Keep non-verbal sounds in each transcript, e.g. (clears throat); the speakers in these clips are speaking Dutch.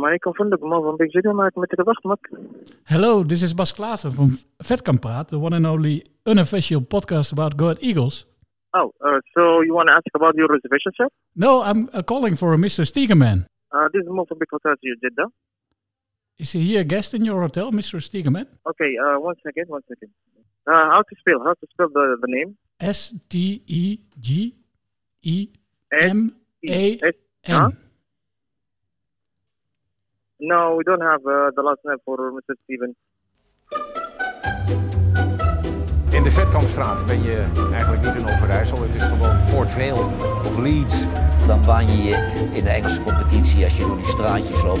Maar ik kan van de man van Big City maken met de wachtmak. Hello, this is Bas Klaassen from Vetkamp Praat, the one and only unofficial podcast about Go Ahead Eagles. Oh, uh, so you want to ask about your reservation, sir? No, I'm uh, calling for a Mr. Stegerman. Uh, this is Mozambique Hotel to Jeddah. Is he a guest in your hotel, Mr. Stegerman? Okay, uh, one second, one second. Uh, how to spell? How to spell the, the name? S T E G E S M E A? N. No, we don't have uh, the last name for Mr. Steven. In de Vetkampstraat ben je eigenlijk niet in Overijssel. Het is gewoon Port Vale of Leeds. Dan baan je je in de Engelse competitie als je door die straatjes loopt.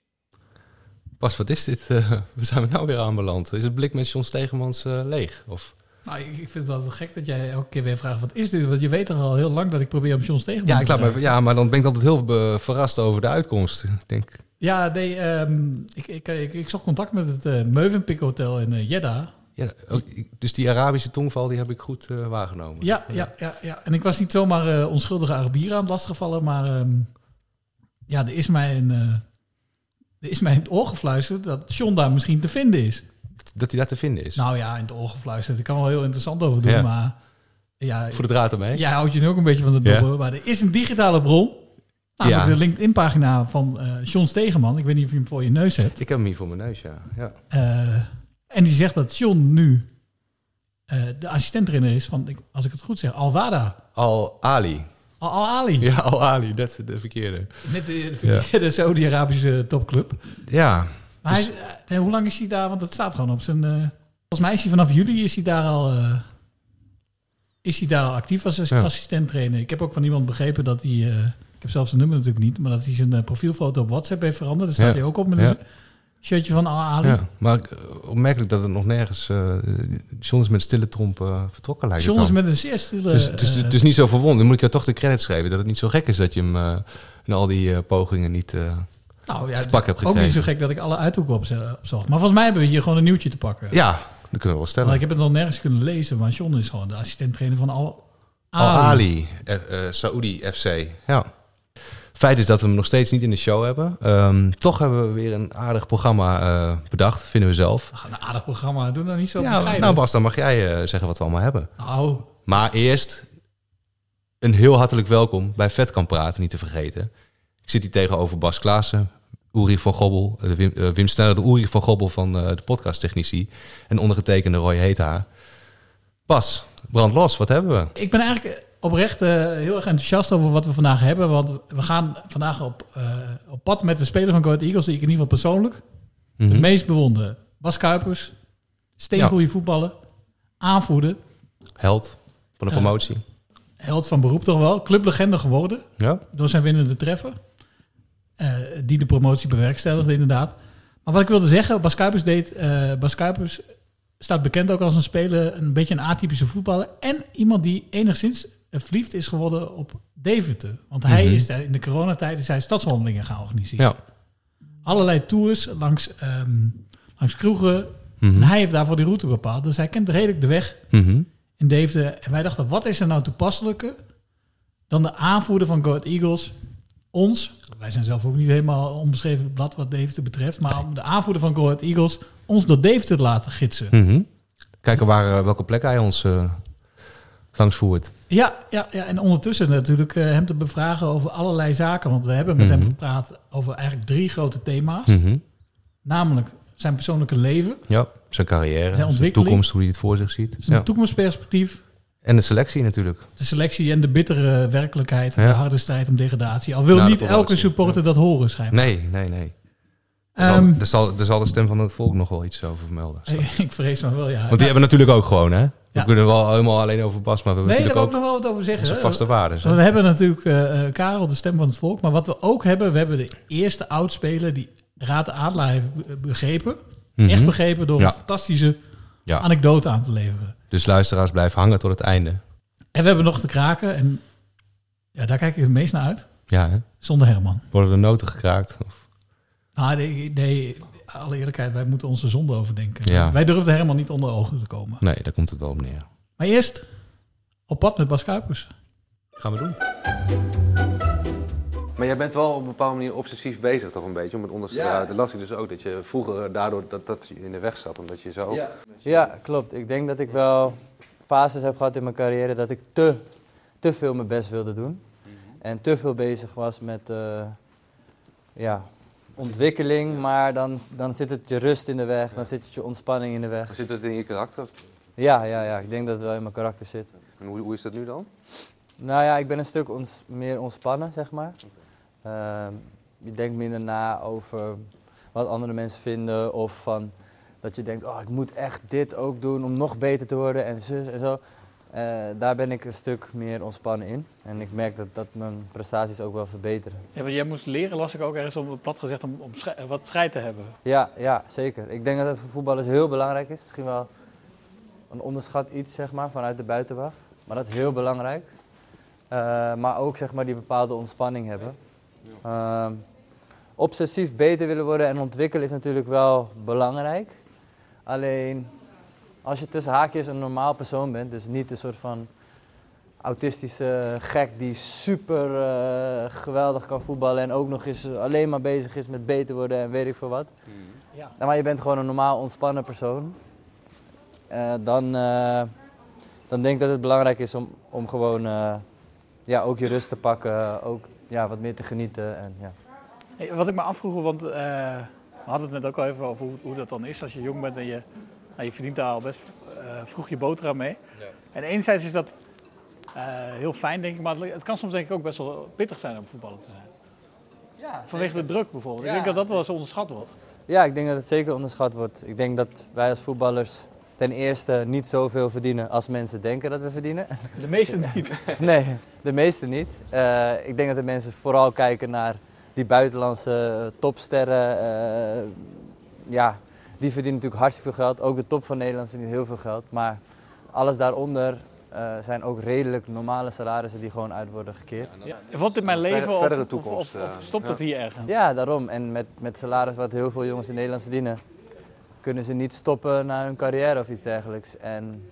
Bas, wat is dit? Eh, (laughs) we zijn we nou weer aanbeland. Is het blik met John Stegemans eh, leeg? Of? Nou, ik, ik vind het altijd gek dat jij elke keer weer vraagt, wat is dit? Want je weet toch al heel lang dat ik probeer om John Stegerman Ja, te ik laat me, ja, maar dan ben ik altijd heel verrast over de uitkomst. Ik denk, Ja, nee, ehm, ik, ik, ik, ik zocht contact met het Meuvenpick Hotel in Jeddah. ja, ik- dus die Arabische tongval die heb ik goed waargenomen. Ja, Dat, ja, ja, ja. En ik was niet zomaar eh, onschuldige Arabieren aan het lastigvallen, maar ehm, ja, er is, mij een, is mij in het oor gefluisterd dat John daar misschien te vinden is. Dat hij daar te vinden is. Nou ja, in het oor gefluisterd. Ik kan wel heel interessant over doen, Ja. maar ja, Voor de draad ermee. jij houdt je nu ook een beetje van de Ja. dobber. Maar er is een digitale bron. Namelijk Ja. de LinkedIn-pagina van eh John Stegeman. Ik weet niet of je hem voor je neus hebt. Ik heb hem hier voor mijn neus, ja. ja. Eh, en die zegt dat John nu eh, de assistent-trainer is van, ik- als ik het goed zeg, Al-Wada. Al-Ali. Al-Ali. Ja, Al-Ali, dat is de verkeerde. Net de, de, de Saudi-Arabische topclub. Ja, Maar hij, eh, hoe lang is hij daar? Want het staat gewoon op zijn... eh, volgens mij is hij vanaf juli is hij daar al, eh, is hij daar al actief als Ja. assistent trainer. Ik heb ook van iemand begrepen dat hij... ik heb zelfs zijn nummer natuurlijk niet, maar dat hij zijn profielfoto op WhatsApp heeft veranderd. Daar staat Ja. hij ook op met Ja. Shirtje van Al-Ali. ja. maar eh, opmerkelijk dat het nog nergens... eh John is met stille tromp eh, vertrokken lijkt John is met een zeer stille... Dus het is, eh, het is niet zo verwonderd. Dan moet ik jou toch de credits geven dat het niet zo gek is dat je hem eh, in al die eh, pogingen niet... eh, nou ja, het pak is heb ook niet zo gek dat ik alle uithoeken op, opzocht. Maar volgens mij hebben we hier gewoon een nieuwtje te pakken. ja, dat kunnen we wel stellen. Maar ik heb het nog nergens kunnen lezen, maar John is gewoon de assistent trainer van Al-Ali. Al-Ali, eh, eh, Saoedi FC. Ja. Feit is dat we hem nog steeds niet in de show hebben. Ehm, toch hebben we weer een aardig programma eh, bedacht, vinden we zelf. We gaan een aardig programma doen, dan niet zo Ja, bescheiden. nou Bas, dan mag jij eh, zeggen wat we allemaal hebben. Nou, Maar eerst een heel hartelijk welkom bij Vet kan praten, niet te vergeten. Ik zit hier tegenover Bas Klaassen, Uri van Gobbel, eh, Wim, eh, Wim Sneller, de Uri van Gobbel van de podcasttechnici. En ondergetekende Roy Heeta. Bas, brand los, wat hebben we? ik ben eigenlijk oprecht eh, heel erg enthousiast over wat we vandaag hebben. Want we gaan vandaag op, eh, op pad met de speler van Go Ahead Eagles, die ik in ieder geval persoonlijk Mhm. het meest bewonder. Bas Kuipers, steengoede voetballer, aanvoerder, Held van de Ja. promotie. held van beroep toch wel, clublegende geworden. Ja? door zijn winnende treffer. eh, die de promotie bewerkstelligde, inderdaad. Maar wat ik wilde zeggen, Bas Kuipers deed. Bas Kuipers staat bekend ook als een speler, een beetje een atypische voetballer. En iemand die enigszins verliefd is geworden op Deventer. Want hij Mhm. is daar in de coronatijd is hij stadswandelingen gaan organiseren. Ja. Allerlei tours langs, ehm, langs kroegen. Mhm. En hij heeft daarvoor die route bepaald. Dus hij kent redelijk de weg Mhm. in Deventer. En wij dachten, wat is er nou toepasselijker dan de aanvoerder van Go Ahead Eagles, ons, wij zijn zelf ook niet helemaal onbeschreven blad wat Deventer betreft, maar om de aanvoerder van Go Ahead Eagles ons door Deventer te laten gidsen. Mhm. Kijken waar, eh, welke plek hij ons eh, langs voert. Ja, ja, ja, en ondertussen natuurlijk eh, hem te bevragen over allerlei zaken, want we hebben met hem Mhm. gepraat over eigenlijk drie grote thema's, Mhm. namelijk zijn persoonlijke leven, Ja, zijn carrière, zijn, ontwikkeling. toekomst, hoe hij het voor zich ziet. zijn Ja. toekomstperspectief, En de selectie natuurlijk. de selectie en de bittere werkelijkheid, Ja. de harde strijd om degradatie. Al wil niet elke supporter dat horen, schijnbaar. Nee, nee, nee. Ehm, daar, zal, daar zal de stem van het volk nog wel iets over vermelden. (laughs) ik vrees van wel, ja. Want die hebben natuurlijk ook gewoon, hè? We Ja. kunnen wel helemaal alleen over Bas, maar we hebben nee, natuurlijk nog wel wat over ook zeggen. onze vaste waarden. Want We hebben natuurlijk eh, Karel, de stem van het volk. Maar wat we ook hebben, we hebben de eerste oudspeler die Raad de Adelaar heeft begrepen. Mhm. Echt begrepen door Ja. een fantastische anekdote aan te leveren. Dus luisteraars blijven hangen tot het einde. En we hebben nog te kraken. En ja, daar kijk ik het meest naar uit. Ja, hè? Zonder Herman. Worden de noten gekraakt? Of- Nou, nee, nee, alle eerlijkheid, wij moeten onze zonde overdenken. Ja. Wij durfden Herman niet onder ogen te komen. Nee, daar komt het wel op neer. Maar eerst op pad met Bas Kuipers. Gaan we doen. Maar jij bent wel op een bepaalde manier obsessief bezig toch een beetje om het onderste Ja. Dat las ik dus ook, dat je vroeger daardoor dat, dat je in de weg zat, omdat je zo... Ja. ja, klopt. Ik denk dat ik wel fases heb gehad in mijn carrière dat ik te, te veel mijn best wilde doen. En te veel bezig was met eh, ja, ontwikkeling, maar dan, dan zit het je rust in de weg, dan zit het je ontspanning in de weg. Zit het in je karakter? Ja, ja, ja, ik denk dat het wel in mijn karakter zit. En hoe, hoe is dat nu dan? Nou ja, ik ben een stuk ons, meer ontspannen, zeg maar. Ehm, je denkt minder na over wat andere mensen vinden of van dat je denkt, oh, ik moet echt dit ook doen om nog beter te worden en zus en zo. Eh, daar ben ik een stuk meer ontspannen in. En ik merk dat, dat mijn prestaties ook wel verbeteren. Ja, want jij moest leren, las ik ook ergens op plat gezegd, om, om wat strijd te hebben. Ja, ja, zeker. Ik denk dat het voor voetballers heel belangrijk is. Misschien wel een onderschat iets, zeg maar, vanuit de buitenwacht. Maar dat is heel belangrijk. Eh, maar ook, zeg maar, die bepaalde ontspanning hebben. Ehm, obsessief beter willen worden en ontwikkelen is natuurlijk wel belangrijk. Alleen, als je tussen haakjes een normaal persoon bent, dus niet een soort van autistische gek die super eh, geweldig kan voetballen en ook nog eens alleen maar bezig is met beter worden en weet ik veel wat. Ja. Nou, maar je bent gewoon een normaal ontspannen persoon. Eh, dan, eh, dan denk ik dat het belangrijk is om, om gewoon eh, ja, ook je rust te pakken, ook ja, wat meer te genieten. En, ja. Hey, wat ik me afvroeg, want eh, we hadden het net ook al even over hoe, hoe dat dan is als je jong bent en je, nou, je verdient daar al best eh, vroeg je boterham mee. En enerzijds is dat eh, heel fijn, denk ik, maar het kan soms denk ik ook best wel pittig zijn om voetballer te zijn. Ja, Vanwege de druk bijvoorbeeld. Ja. Ik denk dat dat wel eens onderschat wordt. ja, ik denk dat het zeker onderschat wordt. Ik denk dat wij als voetballers ten eerste niet zoveel verdienen als mensen denken dat we verdienen. De meesten niet. (laughs) Nee, de meeste niet. Eh, ik denk dat de mensen vooral kijken naar die buitenlandse topsterren. eh, ja, die verdienen natuurlijk hartstikke veel geld. Ook de top van Nederland verdient heel veel geld. Maar alles daaronder eh, zijn ook redelijk normale salarissen die gewoon uit worden gekeerd. Wordt dit mijn Ver- leven of, toekomst, of, of eh, stopt ja. het hier ergens? Ja, daarom. En met, met salaris wat heel veel jongens in Nederland verdienen, kunnen ze niet stoppen na hun carrière of iets dergelijks. En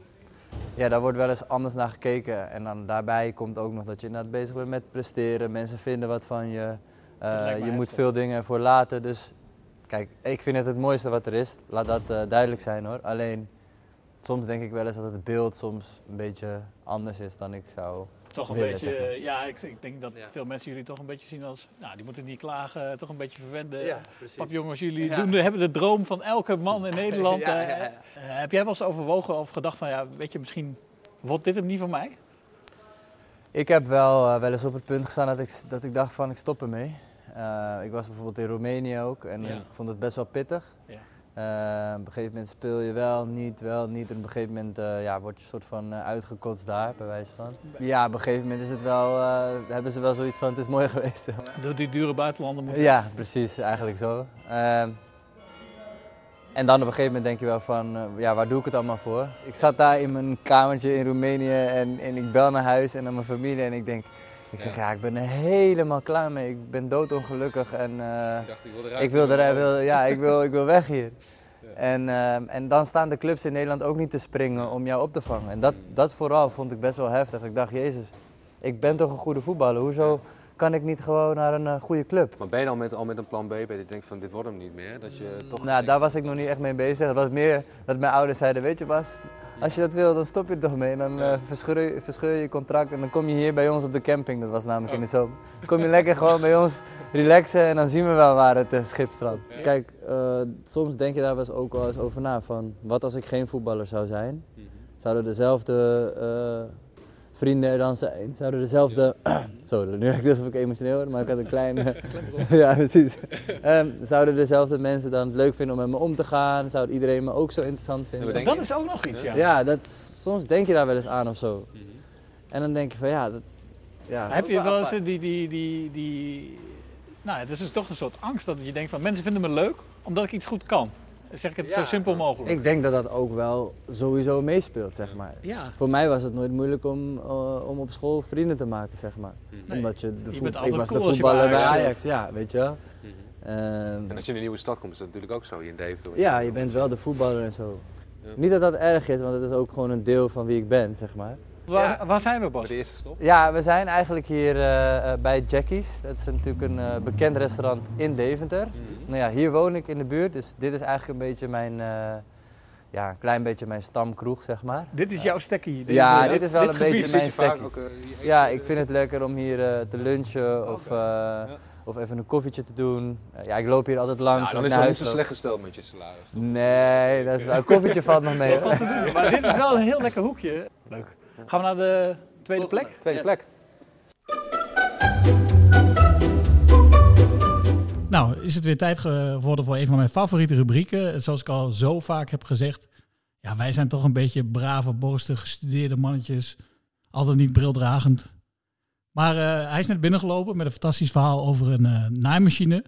ja, daar wordt wel eens anders naar gekeken. En dan daarbij komt ook nog dat je inderdaad bezig bent met presteren. Mensen vinden wat van je. Eh, je moet veel dingen ervoor laten. Dus kijk, ik vind het het mooiste wat er is. Laat dat eh, duidelijk zijn hoor. Alleen soms denk ik wel eens dat het beeld soms een beetje anders is dan ik zou Toch een willen, beetje, zeg maar. eh, ja, ik, ik denk dat veel mensen jullie toch een beetje zien als, nou, die moeten niet klagen, toch een beetje verwende. Papjongens, jullie Ja. doen, de- hebben de droom van elke man in (laughs) Nederland. Ja, eh, ja, ja. heb jij wel eens overwogen of gedacht van, ja, weet je, misschien wordt dit hem niet voor mij? Ik heb wel, wel eens op het punt gestaan dat ik, dat ik dacht van ik stop ermee. Eh, ik was bijvoorbeeld in Roemenië ook en Ja. ik vond het best wel pittig. Ja. Eh, op een gegeven moment speel je wel, niet, wel, niet. En op een gegeven moment eh, ja, word je soort van uitgekotst daar, bij wijze van. Ja, op een gegeven moment is het wel, hebben ze wel zoiets van het is mooi (laughs) geweest. Door die dure buitenlanden moeten. Ja, precies, eigenlijk zo. Ehm, en dan op een gegeven moment denk je wel van, ja, waar doe ik het allemaal voor? Ik zat daar in mijn kamertje in Roemenië en, en ik bel naar huis en naar mijn familie en ik denk, ik zeg ja, ik ben er helemaal klaar mee. Ik ben doodongelukkig en eh, ik wil eruit, wil, ja, ik wil, ik wil weg hier. (laughs) En, ehm, en dan staan de clubs in Nederland ook niet te springen om jou op te vangen. En dat, dat vooral vond ik best wel heftig. Ik dacht, jezus, ik ben toch een goede voetballer. Hoezo kan ik niet gewoon naar een eh, goede club? Maar ben je dan met, al met een plan B, dat je denkt van dit wordt hem niet meer? Dat je toch... Nou, daar was ik nog niet echt mee bezig. Het was meer dat mijn ouders zeiden, weet je Bas, als je dat wil, dan stop je er toch mee. Dan eh, verscheur, je, verscheur je contract en dan kom je hier bij ons op de camping. Dat was namelijk in de zomer. Dan kom je lekker gewoon bij ons relaxen en dan zien we wel waar het uh, schip strandt. Kijk, eh, soms denk je daar wel eens ook wel eens over na. Van, wat als ik geen voetballer zou zijn? Zouden dezelfde eh, vrienden er dan zijn? Zouden dezelfde... (clears throat) Zo, nu lijkt het alsof ik emotioneel word, maar ik had een kleine... (laughs) (laughs) ja, precies. Ehm, zouden dezelfde mensen dan het leuk vinden om met me om te gaan? Zou iedereen me ook zo interessant vinden? dat is ook nog iets, ja. Ja, dat, soms denk je daar wel eens aan of zo. En dan denk je van ja, dat, ja Heb je wel eens eh, die, die, die, die, Nou, het is dus toch een soort angst dat je denkt van mensen vinden me leuk omdat ik iets goed kan. Zeg ik het zo simpel mogelijk. Ik denk dat dat ook wel sowieso meespeelt, zeg maar. Ja. Voor mij was het nooit moeilijk om, eh, om op school vrienden te maken, zeg maar. Nee. Omdat je de ik was de cool voetballer bij bij Ajax ja, weet je wel. Ehm, En als je in een nieuwe stad komt, is dat natuurlijk ook zo hier in Deventer. ja, je bent wel de voetballer en zo. Niet dat dat erg is, want het is ook gewoon een deel van wie ik ben, zeg maar. Waar, waar zijn we, Bas? De eerste stop. Ja, we zijn eigenlijk hier eh, eh, bij Jackie's. Dat is natuurlijk een eh, bekend restaurant in Deventer. Nou ja, hier woon ik in de buurt, dus dit is eigenlijk een beetje mijn, eh, ja, een klein beetje mijn stamkroeg, zeg maar. Dit is jouw stekkie. Ja, dit is wel een gebied. beetje mijn stekkie. ook, Ja, ik vind het lekker om hier eh, te lunchen of, eh, of even een koffietje te doen. Ja, ik loop hier altijd langs. Nou, dan is het niet zo slecht gesteld met je salaris. Nee, dat is wel, een koffietje valt nog mee. Maar dit is wel een heel lekker hoekje. Leuk. Gaan we naar de tweede plek? Tweede plek. Nou, is het weer tijd geworden voor een van mijn favoriete rubrieken. Zoals ik al zo vaak heb gezegd. Ja, wij zijn toch een beetje brave, borstige, gestudeerde mannetjes. Altijd niet brildragend. Maar eh, hij is net binnengelopen met een fantastisch verhaal over een eh, naaimachine.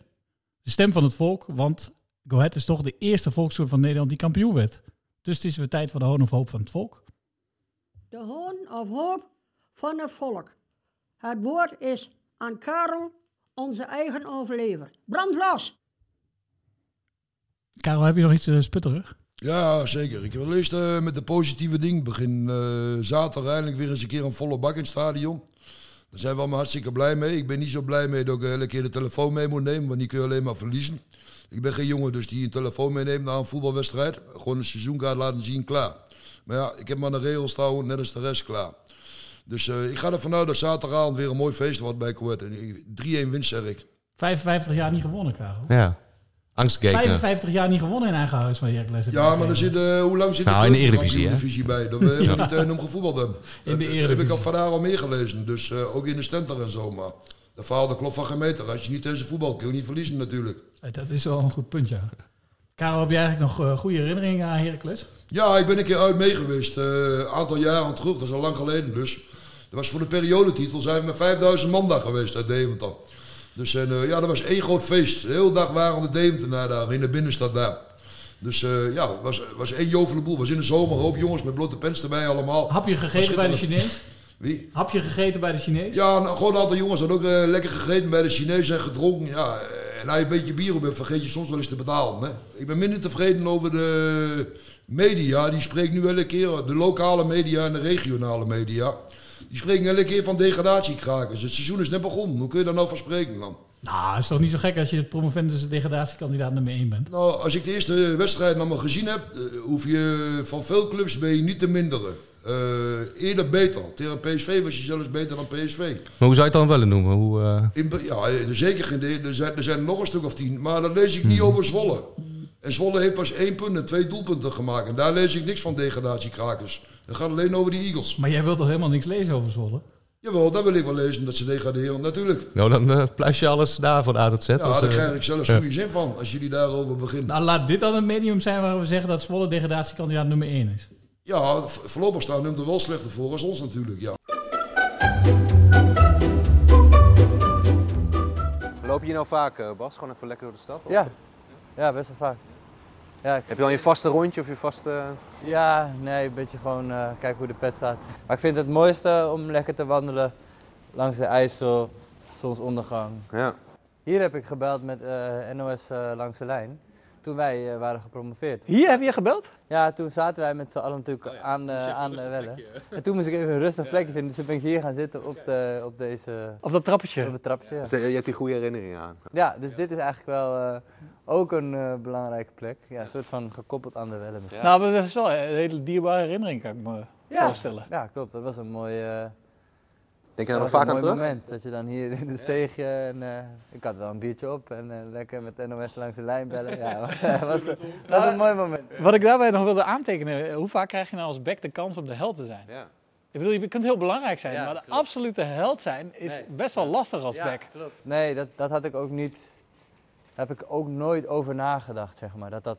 De stem van het volk, want Go Ahead is toch de eerste volksclub van Nederland die kampioen werd. Dus het is weer tijd voor de hoon of hoop van het volk. De hoon of hoop van het volk. Het woord is aan Karel, onze eigen overlever. Brand los! Karel, heb je nog iets uh, sputterig? Ja, zeker. Ik wil eerst uh, met de positieve ding beginnen. Uh, zaterdag eindelijk weer eens een keer een volle bak in het stadion. Daar zijn we allemaal hartstikke blij mee. Ik ben niet zo blij mee dat ik elke keer de telefoon mee moet nemen, want die kun je alleen maar verliezen. Ik ben geen jongen dus die een telefoon meeneemt na een voetbalwedstrijd. Gewoon een seizoenkaart laten zien, klaar. Maar ja, ik heb maar de regels houden, net als de rest, klaar. Dus uh, ik ga ervan uit dat zaterdagavond weer een mooi feest wordt bij Coët. 3-1 winst, zeg ik. 55 jaar niet gewonnen, Karel. Ja. Angstgekeken. 55 jaar niet gewonnen in eigen huis van Heracles. Ja, maar er zit, uh, hoe lang zit nou, in de Eredivisie, de divisie bij? Dat we helemaal niet uh, om gevoetbald hebben. In de Eredivisie. heb ik al van daar al meer gelezen. Dus uh, ook in de Stenter en zo. Maar dat verhaal dat klopt van geen meter. Als je niet tegen voetbal kun je niet verliezen natuurlijk. Dat is wel een goed punt, ja. Karel, heb je eigenlijk nog goede herinneringen aan Heracles? Ja, ik ben een keer uit mee geweest. Een aantal jaren terug. Dat is al lang geleden dus. Dat was voor de periodetitel. Zijn we met 5000 man daar geweest uit Deventer. Dus en, uh, ja, dat was één groot feest. De hele dag waren de Deventenaar daar, in de binnenstad daar. Dus uh, ja, het was, was één jovele boel. was in de zomer, een hoop jongens met blote pens erbij allemaal. Hap je gegeten bij de Chinees? Wie? Hap je gegeten bij de Chinees? Ja, nou, gewoon een aantal jongens hadden ook uh, lekker gegeten bij de Chinees en gedronken. Ja, en als je een beetje bier op hebt, vergeet je soms wel eens te betalen. Hè? Ik ben minder tevreden over de media. Die spreekt nu elke keer, de lokale media en de regionale media. Die spreken elke keer van degradatiekrakers. Het seizoen is net begonnen. Hoe kun je daar nou van spreken dan? Nou, is toch niet zo gek als je het promovendus degradatiekandidaat nummer 1 bent? Nou, als ik de eerste wedstrijd nog maar gezien heb, uh, hoef je van veel clubs ben je niet te minderen. Uh, eerder beter. Tegen PSV was je zelfs beter dan PSV. Maar hoe zou je het dan willen noemen? Hoe, uh... In, ja, zeker geen. Er zijn, er zijn er nog een stuk of tien. Maar dan lees ik niet over Zwolle. En Zwolle heeft pas één punt en twee doelpunten gemaakt. En daar lees ik niks van degradatiekrakers. Het gaat alleen over die Eagles. Maar jij wilt toch helemaal niks lezen over Zwolle? Jawel, dat wil ik wel lezen, dat ze degraderen, natuurlijk. Nou, dan uh, pluis je alles daar van A tot Z. Ja, daar krijg ik zelfs goede zin van, als jullie daarover beginnen. Nou, laat dit dan een medium zijn waar we zeggen dat Zwolle degradatiekandidaat nummer 1 is. Ja, voorlopig staan hem er wel slechter voor als ons natuurlijk, ja. Loop je nou vaak, uh, Bas? Gewoon even lekker door de stad? Of? Ja. ja, best wel vaak. Ja, ik... Heb je dan je vaste rondje of je vaste... Ja, nee, een beetje gewoon uh, kijken hoe de pet staat. Maar ik vind het mooiste om lekker te wandelen langs de IJssel, zonsondergang. Ja. Hier heb ik gebeld met uh, NOS uh, langs de lijn. Toen wij waren gepromoveerd. Hier heb je gebeld? Ja, toen zaten wij met z'n allen natuurlijk oh ja, aan, de, aan de wellen. En toen moest ik even een rustig plekje vinden. Dus toen ben ik hier gaan zitten op, de, op deze... Op dat trappetje? Op het trappetje, ja. Dus je hebt die goede herinneringen aan. Ja, dus dit is eigenlijk wel uh, ook een uh, belangrijke plek. Ja, een soort van gekoppeld aan de wellen. Ja. Nou, maar dat is wel een hele dierbare herinnering, kan ik me ja. voorstellen. Ja, klopt. Dat was een mooie... Denk je daar nog vaak aan terug? een mooi moment, dat je dan hier in de steegje en uh, ik had wel een biertje op en uh, lekker met NOS langs de lijn bellen. Ja, (laughs) dat was, was een mooi moment. Wat ik daarbij nog wilde aantekenen, hoe vaak krijg je nou als back de kans om de held te zijn? Ja. Ik bedoel, je kunt heel belangrijk zijn, Ja, maar de klopt. absolute held zijn is Nee. best wel lastig als Ja, back. klopt. Nee, dat, dat had ik ook niet, heb ik ook nooit over nagedacht, zeg maar. Dat dat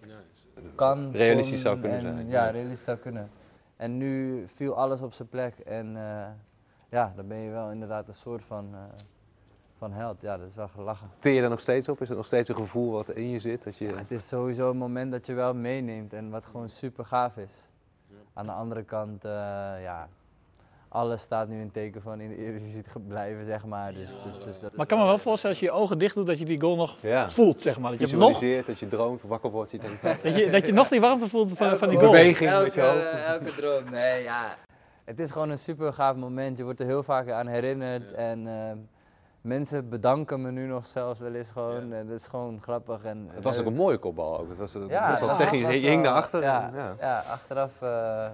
kan. Realistisch kon zou kunnen en- zijn, Ja, ja. realistisch zou kunnen. En nu viel alles op zijn plek en eh, ja, dan ben je wel inderdaad een soort van, eh, van held. Ja, dat is wel gelachen. Teer je er nog steeds op? Is het nog steeds een gevoel wat in je zit? Dat je... Ja, het is sowieso een moment dat je wel meeneemt en wat gewoon super gaaf is. Aan de andere kant, eh, ja, alles staat nu in teken van in de Eredivisie te blijven, zeg maar. Dus, dus, dus dat Maar ik kan me wel voorstellen als je je ogen dicht doet dat je die goal nog Ja. voelt, zeg maar. Dat je, nog, Visualiseert, dat je droomt, wakker wordt. Je denkt, dat, je, dat je nog die warmte voelt van, van die Elke- goal. Beweging met je elke, hoofd. elke droom, nee, ja. Het is gewoon een super gaaf moment. Je wordt er heel vaak aan herinnerd. En ehm, mensen bedanken me nu nog zelfs wel eens gewoon. En dat is gewoon grappig. En, Het was ook een mooie kopbal ook. Het was, het Ja, was wel technisch. was Je hing daarachter. Ja, en- ja. ja. achteraf, eh,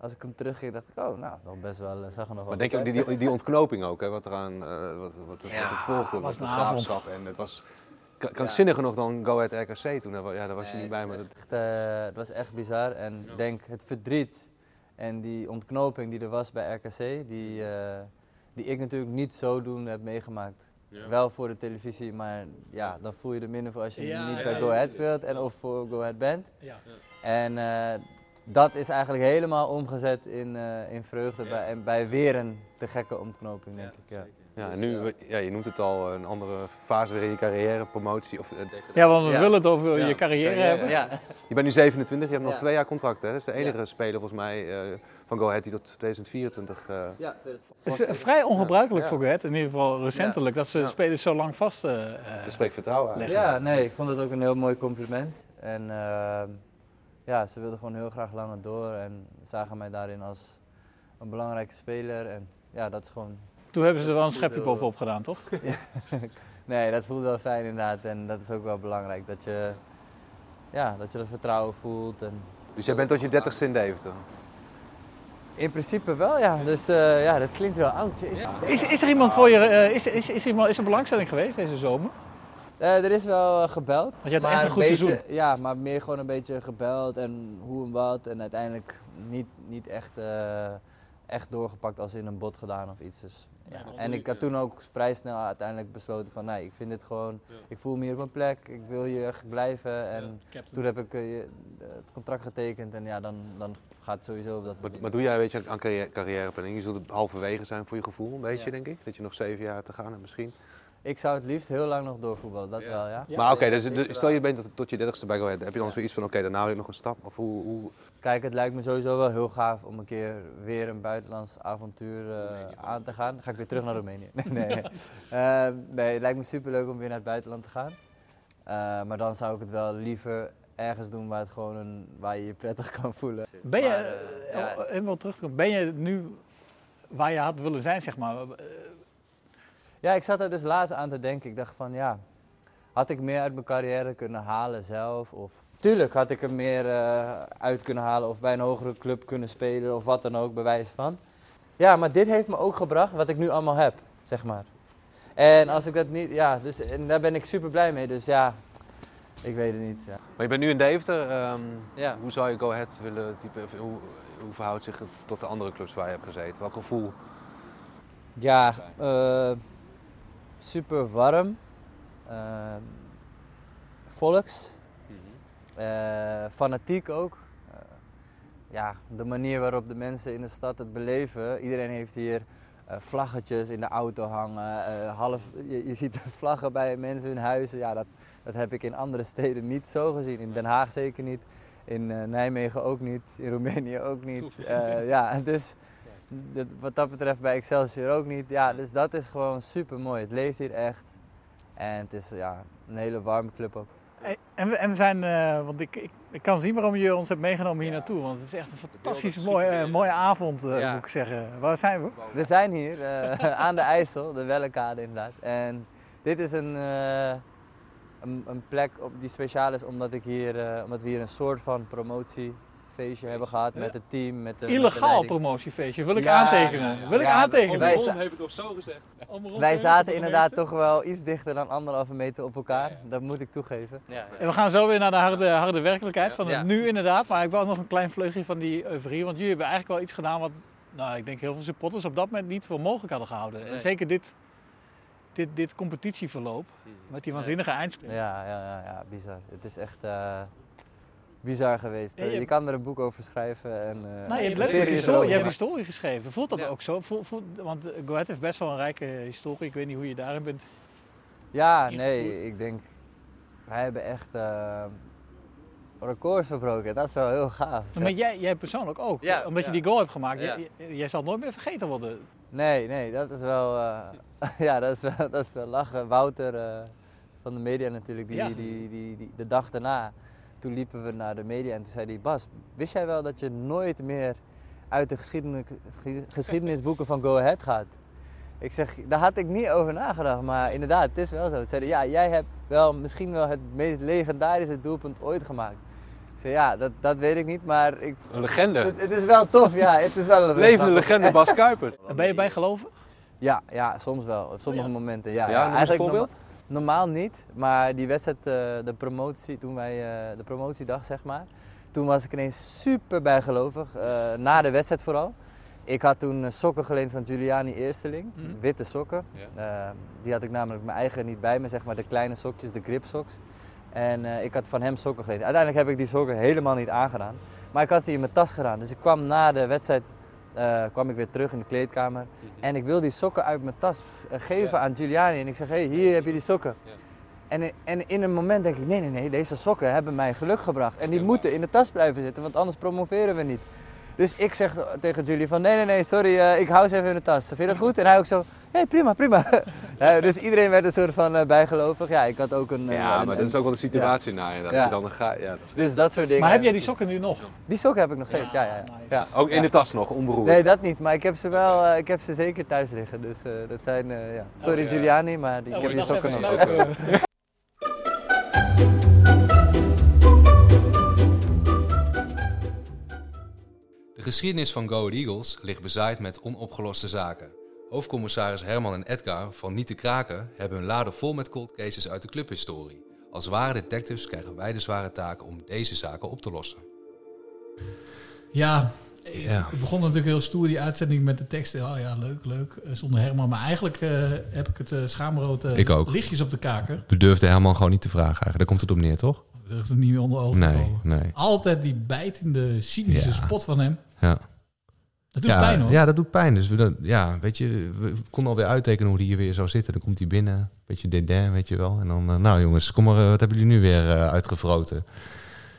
als ik hem terugging, dacht ik, oh, nou, nog best wel, eh, zag er nog wel Maar denk je ook die, die, die ontknoping ook, hè, wat eraan uh, wat, wat, Ja, wat er volgde, was de graafschap. En het was krankzinniger nog dan Go Ahead RKC toen. Ja, daar was je Nee, niet bij. het Maar was dat, echt, eh, het was echt bizar. En ik denk het verdriet en die ontknoping die er was bij RKC, die, eh, die ik natuurlijk niet zo doen heb meegemaakt. Wel voor de televisie, maar ja, dan voel je er minder voor als je Ja, niet ja, bij ja. Go Ahead speelt en of voor Go Ahead bent. Ja. En eh, dat is eigenlijk helemaal omgezet in, eh, in vreugde bij, en bij weer een te gekke ontknoping, denk ik. Ja. Ja, en nu, ja, je noemt het al, een andere fase weer in je carrière, promotie. Of, eh. Ja, want we Ja. willen het over Ja, je carrière hebben. Ja. Je bent nu 27, je hebt nog twee jaar contract. Hè? Dat is de enige Ja. speler volgens mij eh, van Go Ahead die tot 2024... eh, Ja, Het is eh, vrij ongebruikelijk Ja. voor Go Ahead, in ieder geval recentelijk, dat ze Ja. spelers zo lang vast eh, eh, dat spreekt vertrouwen aan. leggen. Ja, nee, ik vond het ook een heel mooi compliment. En ehm, ja, ze wilden gewoon heel graag langer door en zagen mij daarin als een belangrijke speler. En ja, dat is gewoon... Toen hebben ze er wel een schepje bovenop gedaan, toch? (laughs) nee, dat voelt wel fijn inderdaad. En dat is ook wel belangrijk, dat je, ja, dat, je dat vertrouwen voelt. En Dus jij bent tot je 30ste in Deventer. in principe wel, ja. Dus eh, ja, dat klinkt wel oud. Jezus. Is, is er iemand voor je, eh, is, is, is, iemand, is er belangstelling geweest deze zomer? Eh, er is wel gebeld. je had maar echt een goed beetje, seizoen. Ja, maar meer gewoon een beetje gebeld en hoe en wat. En uiteindelijk niet, niet echt, eh, echt doorgepakt als in een bot gedaan of iets. Dus, ja. En ik had toen ook vrij snel uiteindelijk besloten van nee, ik vind dit gewoon, ik voel me hier op mijn plek, ik wil hier echt blijven. En toen heb ik eh, je- het contract getekend en ja, dan, dan gaat het sowieso op dat Maar, maar doe jij weet je, aan carrière, carrièreplanning? Je zult halverwege zijn voor je gevoel, een beetje Ja. denk ik. Dat je nog zeven jaar te gaan hebt misschien. Ik zou het liefst heel lang nog doorvoetballen, dat Ja. wel ja. maar oké, dus, dus stel je bent tot, tot je dertigste bij Go Ahead. Heb je dan zoiets van, oké, daarna wil ik nog een stap? Of hoe, hoe... Kijk, het lijkt me sowieso wel heel gaaf om een keer weer een buitenlands avontuur eh, aan te gaan. Dan ga ik weer terug naar Roemenië. (laughs) Nee, nee. Eh, nee, het lijkt me superleuk om weer naar het buitenland te gaan. Eh, maar dan zou ik het wel liever ergens doen waar, het gewoon een, waar je je prettig kan voelen. Ben je, Maar, eh, ja, eh, even wel terugkomen, ben je nu waar je had willen zijn, zeg maar? Ja, ik zat er dus laatst aan te denken. Ik dacht van ja, had ik meer uit mijn carrière kunnen halen zelf? Of tuurlijk had ik er meer eh, uit kunnen halen of bij een hogere club kunnen spelen of wat dan ook, bewijs van. Ja, maar dit heeft me ook gebracht wat ik nu allemaal heb, zeg maar. En als ik dat niet, ja, dus en daar ben ik super blij mee. Dus ja, ik weet het niet. Ja. Maar je bent nu in Deventer. ehm, Ja. Hoe zou je Go Ahead willen typen? Hoe, hoe verhoudt zich het tot de andere clubs waar je hebt gezeten? Welk gevoel? Ja, eh, super warm. eh, volks. Eh, fanatiek ook. Eh, ja, de manier waarop de mensen in de stad het beleven. Iedereen heeft hier eh, vlaggetjes in de auto hangen. half, je, je ziet vlaggen bij mensen in huizen. Ja, dat, dat heb ik in andere (laughs) steden niet zo gezien. In Den Haag zeker niet. In Nijmegen ook niet. In Roemenië ook niet. (laughs) Ja, dus dat- wat dat betreft bij Excelsior ook niet. Ja, dus dat is gewoon super mooi. Het leeft hier echt. En het is ja, een hele warme club ook. En we, en we zijn, eh, want ik, ik, ik kan zien waarom je ons hebt meegenomen hier naartoe. Want het is echt een fantastisch mooie, eh, mooie avond, eh, Ja. moet ik zeggen. Waar zijn we? We zijn hier eh, (laughs) aan de IJssel, de Wellekade inderdaad. En dit is een, eh, een, een plek op, die speciaal is omdat, ik hier, eh, omdat we hier een soort van promotiefeestje hebben gehad met het team. Met de, met de Illegaal promotiefeestje, wil ik Ja, aantekenen. Wil ik ja, aantekenen. wij heeft het nog zo gezegd. Wij zaten inderdaad toch wel iets dichter dan anderhalve meter op elkaar. Dat moet ik toegeven. En we gaan zo weer naar de harde, harde werkelijkheid van het Ja. nu inderdaad. Maar ik wou nog een klein vleugje van die euforie. Want jullie hebben eigenlijk wel iets gedaan wat nou, ik denk heel veel supporters op dat moment niet voor mogelijk hadden gehouden. En zeker dit, dit, dit competitieverloop met die waanzinnige eindsprint. Ja, ja, ja, ja, bizar. Het is echt eh, bizar geweest. Ja, Eh, je- je kan er een boek over schrijven en eh Nou, je hebt een serie historie, je hebt historie geschreven. Voelt dat ook zo? Voel, voel- want eh, Go Ahead heeft best wel een rijke historie. Ik weet niet hoe je daarin bent. Ja, nee, ik denk, wij hebben echt eh, records verbroken. Dat is wel heel gaaf. Maar jij, jij persoonlijk ook. Ja, omdat je die goal hebt gemaakt. Ja. Jij, zal het nooit meer vergeten worden. Nee, nee, dat is wel, eh, (laughs) ja, dat is wel, (laughs) dat is wel lachen. Wouter eh, van de media natuurlijk, die, Ja. die, die, die, de dag daarna, toen liepen we naar de media en toen zei hij, Bas, wist jij wel dat je nooit meer uit de geschiedenis, geschiedenisboeken van Go Ahead gaat? Ik zeg, daar had ik niet over nagedacht, maar inderdaad, het is wel zo. Ze zeiden, ja, jij hebt wel misschien wel het meest legendarische doelpunt ooit gemaakt. Ik zei, ja, dat, dat weet ik niet, maar ik... Een legende. Het, het is wel tof, ja, het is wel een Levende legende Bas Kuipers. En ben je bijgelovig? Ja, ja, soms wel. Op sommige momenten. Ja, Ja, voorbeeld. Normaal niet, maar die wedstrijd, eh, de promotie, toen wij, eh, de promotiedag zeg maar, toen was ik ineens super bijgelovig. eh, na de wedstrijd vooral. Ik had toen sokken geleend van Giuliani Eersteling, Mhm. witte sokken. Die had ik namelijk mijn eigen niet bij me, zeg maar de kleine sokjes, de grip socks. En ik had van hem sokken geleend. Uiteindelijk heb ik die sokken helemaal niet aangedaan. Maar ik had ze in mijn tas gedaan. Dus ik kwam na de wedstrijd eh, kwam ik weer terug in de kleedkamer. En ik wil die sokken uit mijn tas eh, geven aan Giuliani. En ik zeg, hé, hey, hier heb je die sokken. En, in- en in een moment denk ik, nee, nee, nee, deze sokken hebben mij geluk gebracht. En die moeten in de tas blijven zitten, want anders promoveren we niet. Dus ik zeg tegen Julie van, nee, nee, nee, sorry, eh, ik hou ze even in de tas. Vind je dat goed? En hij ook zo, hé, prima, prima. (laughs) Ja, dus iedereen werd een soort van eh, bijgelovig. Ja, ik had ook een... eh, Ja, een- maar dat is ook wel de situatie ja. na je. Dat Ja. je dan ga, ja. Dus dat soort dingen. Maar heb jij die sokken nu nog? Die sokken heb ik nog steeds, ja, ja. ja. ja. Ook in de tas nog, onberoerd. Nee, dat niet. Maar ik heb ze wel, eh, ik heb ze zeker thuis liggen. Dus eh, dat zijn, eh, ja. Sorry ja. Giuliani, maar die, Oh, ik heb die sokken nog. (laughs) geschiedenis van Go Eagles ligt bezaaid met onopgeloste zaken. Hoofdcommissaris Herman en Edgar van Niet te Kraken hebben hun laden vol met cold cases uit de clubhistorie. Als ware detectives krijgen wij de zware taak om deze zaken op te lossen. Ja, Ja. ik begon natuurlijk heel stoer die uitzending met de teksten. Oh ja, leuk, leuk, eh, zonder Herman. Maar eigenlijk eh, heb ik het uh, schaamrood eh, Ik ook. lichtjes op de kaken. We durfden Herman gewoon niet te vragen eigenlijk. Daar komt het op neer, toch? We durfden het niet meer onder ogen te Nee, komen. nee. Altijd die bijtende, cynische Ja. spot van hem. Ja. Dat doet ja, pijn hoor. Ja, dat doet pijn. Dus we, dan- ja, weet je, we konden alweer uittekenen hoe die hier weer zou zitten. Dan komt hij binnen, beetje dédain, weet je wel. En dan, eh, nou jongens, kom maar, eh, wat hebben jullie nu weer eh, uitgevroten?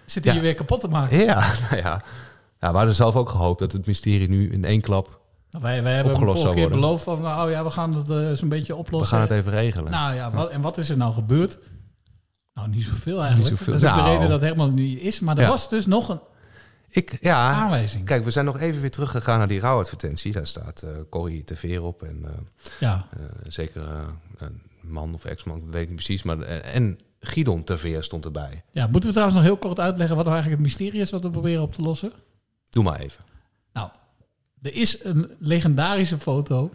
Zit hij Ja. je weer kapot te maken? Ja, (laughs) nou ja. ja. We hadden zelf ook gehoopt dat het mysterie nu in één klap Nou, wij, wij hebben vorige keer worden. beloofd van, nou ja, we gaan het zo'n beetje We oplossen. gaan het even regelen. Nou ja, wat, en wat is er nou gebeurd? Nou, niet zoveel eigenlijk. Niet zoveel. Dat is de Nou. reden dat Herman er niet is. Maar er was dus nog een Ik, ja, aanwijzing. Kijk, we zijn nog even weer teruggegaan naar die rouwadvertentie. Daar staat eh Corrie te Veer op. En eh, Ja. eh, zeker een man of ex-man, weet ik niet precies. Maar, en Gidon te Veer stond erbij. Ja, moeten we trouwens nog heel kort uitleggen wat nou eigenlijk het mysterie is wat we proberen op te lossen? Doe maar even. Nou, er is een legendarische foto.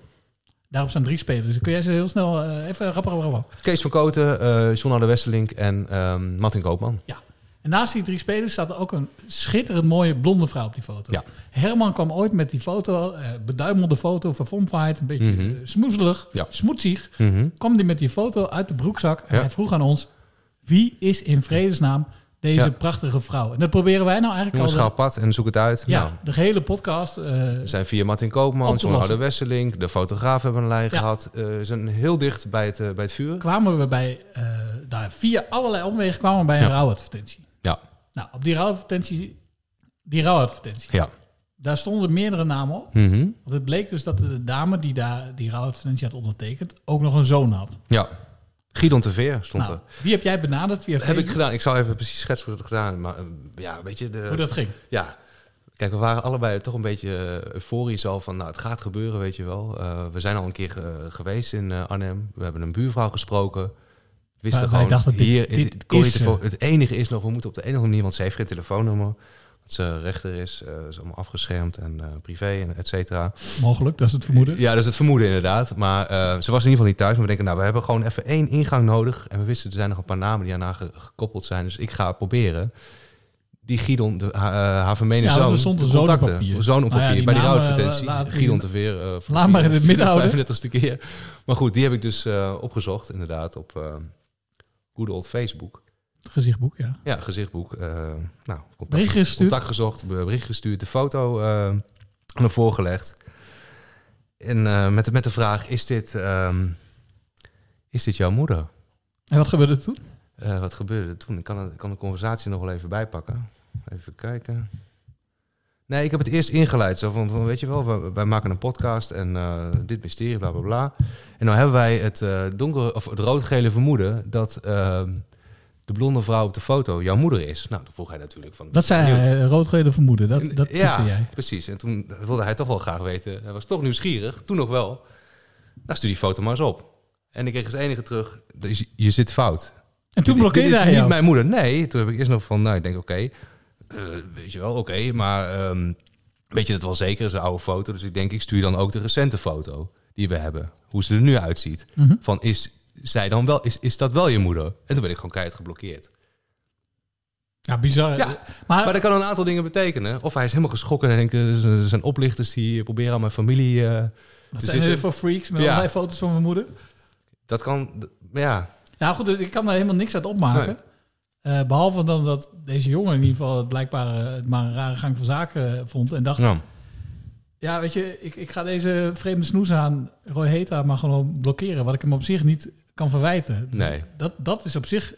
Daarop staan drie spelers. Kun jij ze heel snel even rap, rap, rap. Kees van Koten, eh John de Westerlink en ehm Martin Koopman. Ja. En naast die drie spelers staat er ook een schitterend mooie blonde vrouw op die foto. Ja. Herman kwam ooit met die foto, eh beduimelde foto van Vomvaart, een beetje Mhm. eh, smoezelig, Ja. smoetsig. Mhm. Kwam die met die foto uit de broekzak en Ja. hij vroeg aan ons, wie is in vredesnaam deze prachtige vrouw? En dat proberen wij nou eigenlijk Jongens, al... op pad en zoek het uit. ja, Nou, de hele podcast. we zijn via Martin Koopman, John. Oude Westerlink, de fotograaf hebben een lijn gehad. Eh, we zijn heel dicht bij het, bij het vuur. kwamen we bij, daar via allerlei omwegen kwamen we bij een rouwadvertentie. Ja. Nou, op die rouwadvertentie, die rouwadvertentie, Ja. daar stonden meerdere namen op. Mhm. Want het bleek dus dat de dame die daar die rouwadvertentie had ondertekend, ook nog een zoon had. Ja. Gidon te Veer stond Nou, er. wie heb jij benaderd via heb ik gedaan. Ik zou even precies schetsen hoe dat gedaan. Maar eh, ja, weet je... De, Hoe dat ging? Ja. Kijk, we waren allebei toch een beetje eh, euforisch al van... Nou, het gaat gebeuren, weet je wel. Eh, we zijn al een keer geweest in Arnhem. We hebben een buurvrouw gesproken. Wij- wij gewoon, dachten, hier, dit is ze. Vo- het enige is nog, we moeten op de een of andere manier... Want ze heeft geen telefoonnummer. Dat ze rechter is. eh is allemaal afgeschermd en eh, privé en et cetera. Mogelijk, dat is het vermoeden. Ja, dat is het vermoeden inderdaad. Maar eh, ze was in ieder geval niet thuis. Maar we denken, nou, we hebben gewoon even één ingang nodig. En we wisten, er zijn nog een paar namen die daarna ge- gekoppeld zijn. Dus ik ga proberen. Die Gidon, de, ha- eh, haar vermeende zoon, er een zoon op papier. Zoon op Nou ja, papier, die bij die rouwadvertentie. Gidon te Veer. eh, voor Laat maar in het midden houden. 35ste keer. (laughs) Maar goed, die heb ik dus eh, opgezocht inderdaad op eh good old Facebook. Gezichtboek, ja. Ja, gezichtboek. eh, nou, contact, gestuurd? contact gezocht, bericht gestuurd, de foto eh, aan hem voorgelegd. En eh, met, de- met de vraag, is dit, ehm, is dit jouw moeder? En wat gebeurde er toen? Wat gebeurde er toen? Ik kan, het- kan de conversatie nog wel even bijpakken. Even kijken. Nee, ik heb het eerst ingeleid. Zo van, van weet je wel, wij, wij maken een podcast en eh, dit mysterie, bla bla bla. En nou hebben wij het, eh donker, of het roodgele vermoeden dat ehm, de blonde vrouw op de foto jouw moeder is. Nou, dan vroeg hij natuurlijk van. Dat zei hij, rood-gele vermoeden. Dat, dat ja, jij. precies. En toen wilde hij toch wel graag weten. Hij was toch nieuwsgierig, toen nog wel. Nou, stuur die foto maar eens op. En ik kreeg als enige terug, je, je zit fout. En toen blokkeerde Dit is hij niet mijn moeder. Nee, toen heb ik eerst nog van, nou, ik denk, oké, eh, weet je wel, oké, maar ehm, weet je dat wel zeker? is een oude foto, dus ik denk, ik stuur dan ook de recente foto die we hebben, hoe ze er nu uitziet. Mhm. Van, is zij dan wel, is, is dat wel je moeder? En toen ben ik gewoon keihard geblokkeerd. Ja, bizar. Ja, maar, Maar dat kan een aantal dingen betekenen. Of hij is helemaal geschrokken en denken, er zijn oplichters die proberen aan mijn familie eh wat te zijn er voor freaks met Ja. allerlei foto's van mijn moeder? Dat kan, ja, Nou goed, dus ik kan daar helemaal niks uit opmaken. Eh, behalve dan dat deze jongen in ieder geval het blijkbaar eh, het maar een rare gang van zaken eh, vond. En dacht, ja, ja. weet je, ik, ik ga deze vreemde snoes aan Roy Heta maar gewoon blokkeren. Wat ik hem op zich niet kan verwijten. Dus Nee. Dat, dat is op zich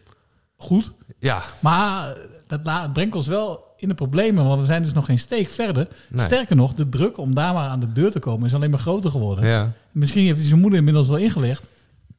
goed. ja, Maar dat brengt ons wel in de problemen. Want we zijn dus nog geen steek verder. Nee. Sterker nog, de druk om daar maar aan de deur te komen is alleen maar groter geworden. ja. Misschien heeft hij zijn moeder inmiddels wel ingelegd.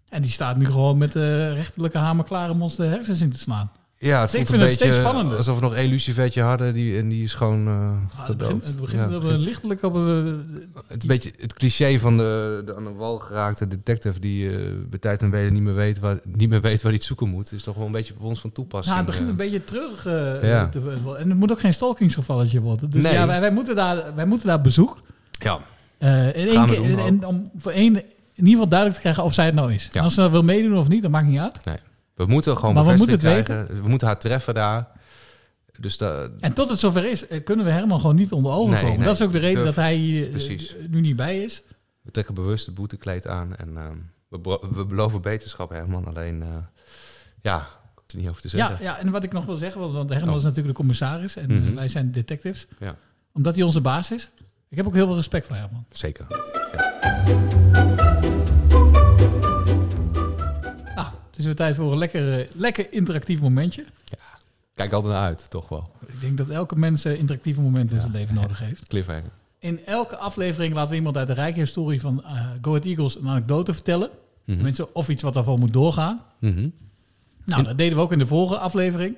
En die staat nu gewoon met de rechterlijke hamer klaar om ons de hersens in te slaan. Ja, het Dus ik vind het steeds spannender. alsof we nog één lucifertje hadden die, en die is gewoon eh Ah, het begint, gedood. het begint Ja, op een lichtelijk op een... het, beetje het cliché van de, de aan de wal geraakte detective die eh bij tijd en wijle niet meer weet waar, niet meer weet waar hij het zoeken moet, is toch wel een beetje op ons van toepassing. Nou, het begint eh. een beetje terug eh, Ja. te. En het moet ook geen stalkingsgevalletje worden. Dus Nee. ja, wij, wij, moeten daar, wij moeten daar bezoek. Ja, Eh, in één keer, doen en, om voor één in ieder geval duidelijk te krijgen of zij het nou is. Ja. En als ze dat wil meedoen of niet, dat maakt niet uit. nee. We moeten gewoon Maar we moeten. We moeten haar treffen daar. Dus da, En tot het zover is, eh, kunnen we Herman gewoon niet onder ogen Nee, komen. nee. dat is ook de reden Durf- dat hij eh, nu niet bij is. we trekken bewust het boetekleed aan en ehm, we, beloven beterschap, Herman. Alleen, eh, ja, er niet over te zeggen. Ja, ja, en wat ik nog wil zeggen, want- Herman Oh. is natuurlijk de commissaris en Mhm. wij zijn detectives. Ja. Omdat hij onze baas is. Ik heb ook heel veel respect voor Herman. Zeker. Nou, is weer tijd voor een lekker, eh, lekker interactief momentje. Kijk altijd naar uit, toch wel. Ik denk dat elke mens eh, interactieve momenten in zijn leven nodig heeft. (laughs) Cliffhanger. In elke aflevering laten we iemand uit de rijke historie van Go Ahead Eagles een anekdote vertellen. Tenminste, of iets wat daarvoor moet doorgaan. Mhm. Nou, dat deden we ook in de vorige aflevering.